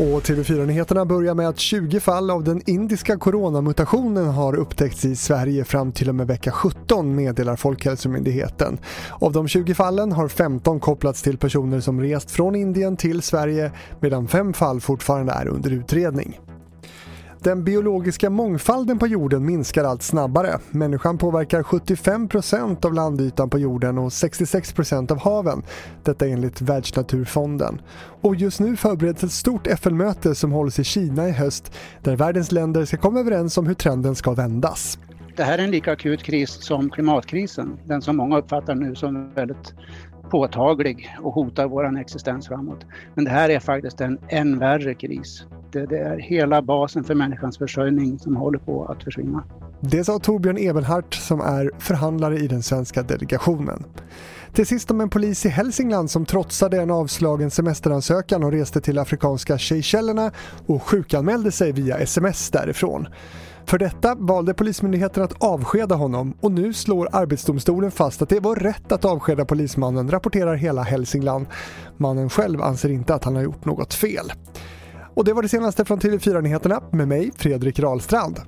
Och TV4-nyheterna börjar med att 20 fall av den indiska coronamutationen har upptäckts i Sverige fram till och med vecka 17 meddelar Folkhälsomyndigheten. Av de 20 fallen har 15 kopplats till personer som rest från Indien till Sverige medan fem fall fortfarande är under utredning. Den biologiska mångfalden på jorden minskar allt snabbare. Människan påverkar 75% av landytan på jorden och 66% av haven. Detta enligt Världsnaturfonden. Och just nu förbereds ett stort FN-möte som hålls i Kina i höst där världens länder ska komma överens om hur trenden ska vändas. Det här är en lika akut kris som klimatkrisen, den som många uppfattar nu som väldigt påtaglig och hotar vår existens framåt. Men det här är faktiskt en än värre kris. Eh, det, är hela basen för människans försörjning som håller på att försvinna. Det sa Torbjörn Ebenhart som är förhandlare i den svenska delegationen. Till sist om en polis i Hälsingland som trotsade en avslagen semesteransökan och reste till afrikanska Seychellerna och sjukanmälde sig via sms därifrån. För detta valde Polismyndigheten att avskeda honom och nu slår Arbetsdomstolen fast att det var rätt att avskeda polismannen, rapporterar hela Hälsingland. Mannen själv anser inte att han har gjort något fel. Och det var det senaste från TV4 Nyheterna med mig, Fredrik Rahlstrand.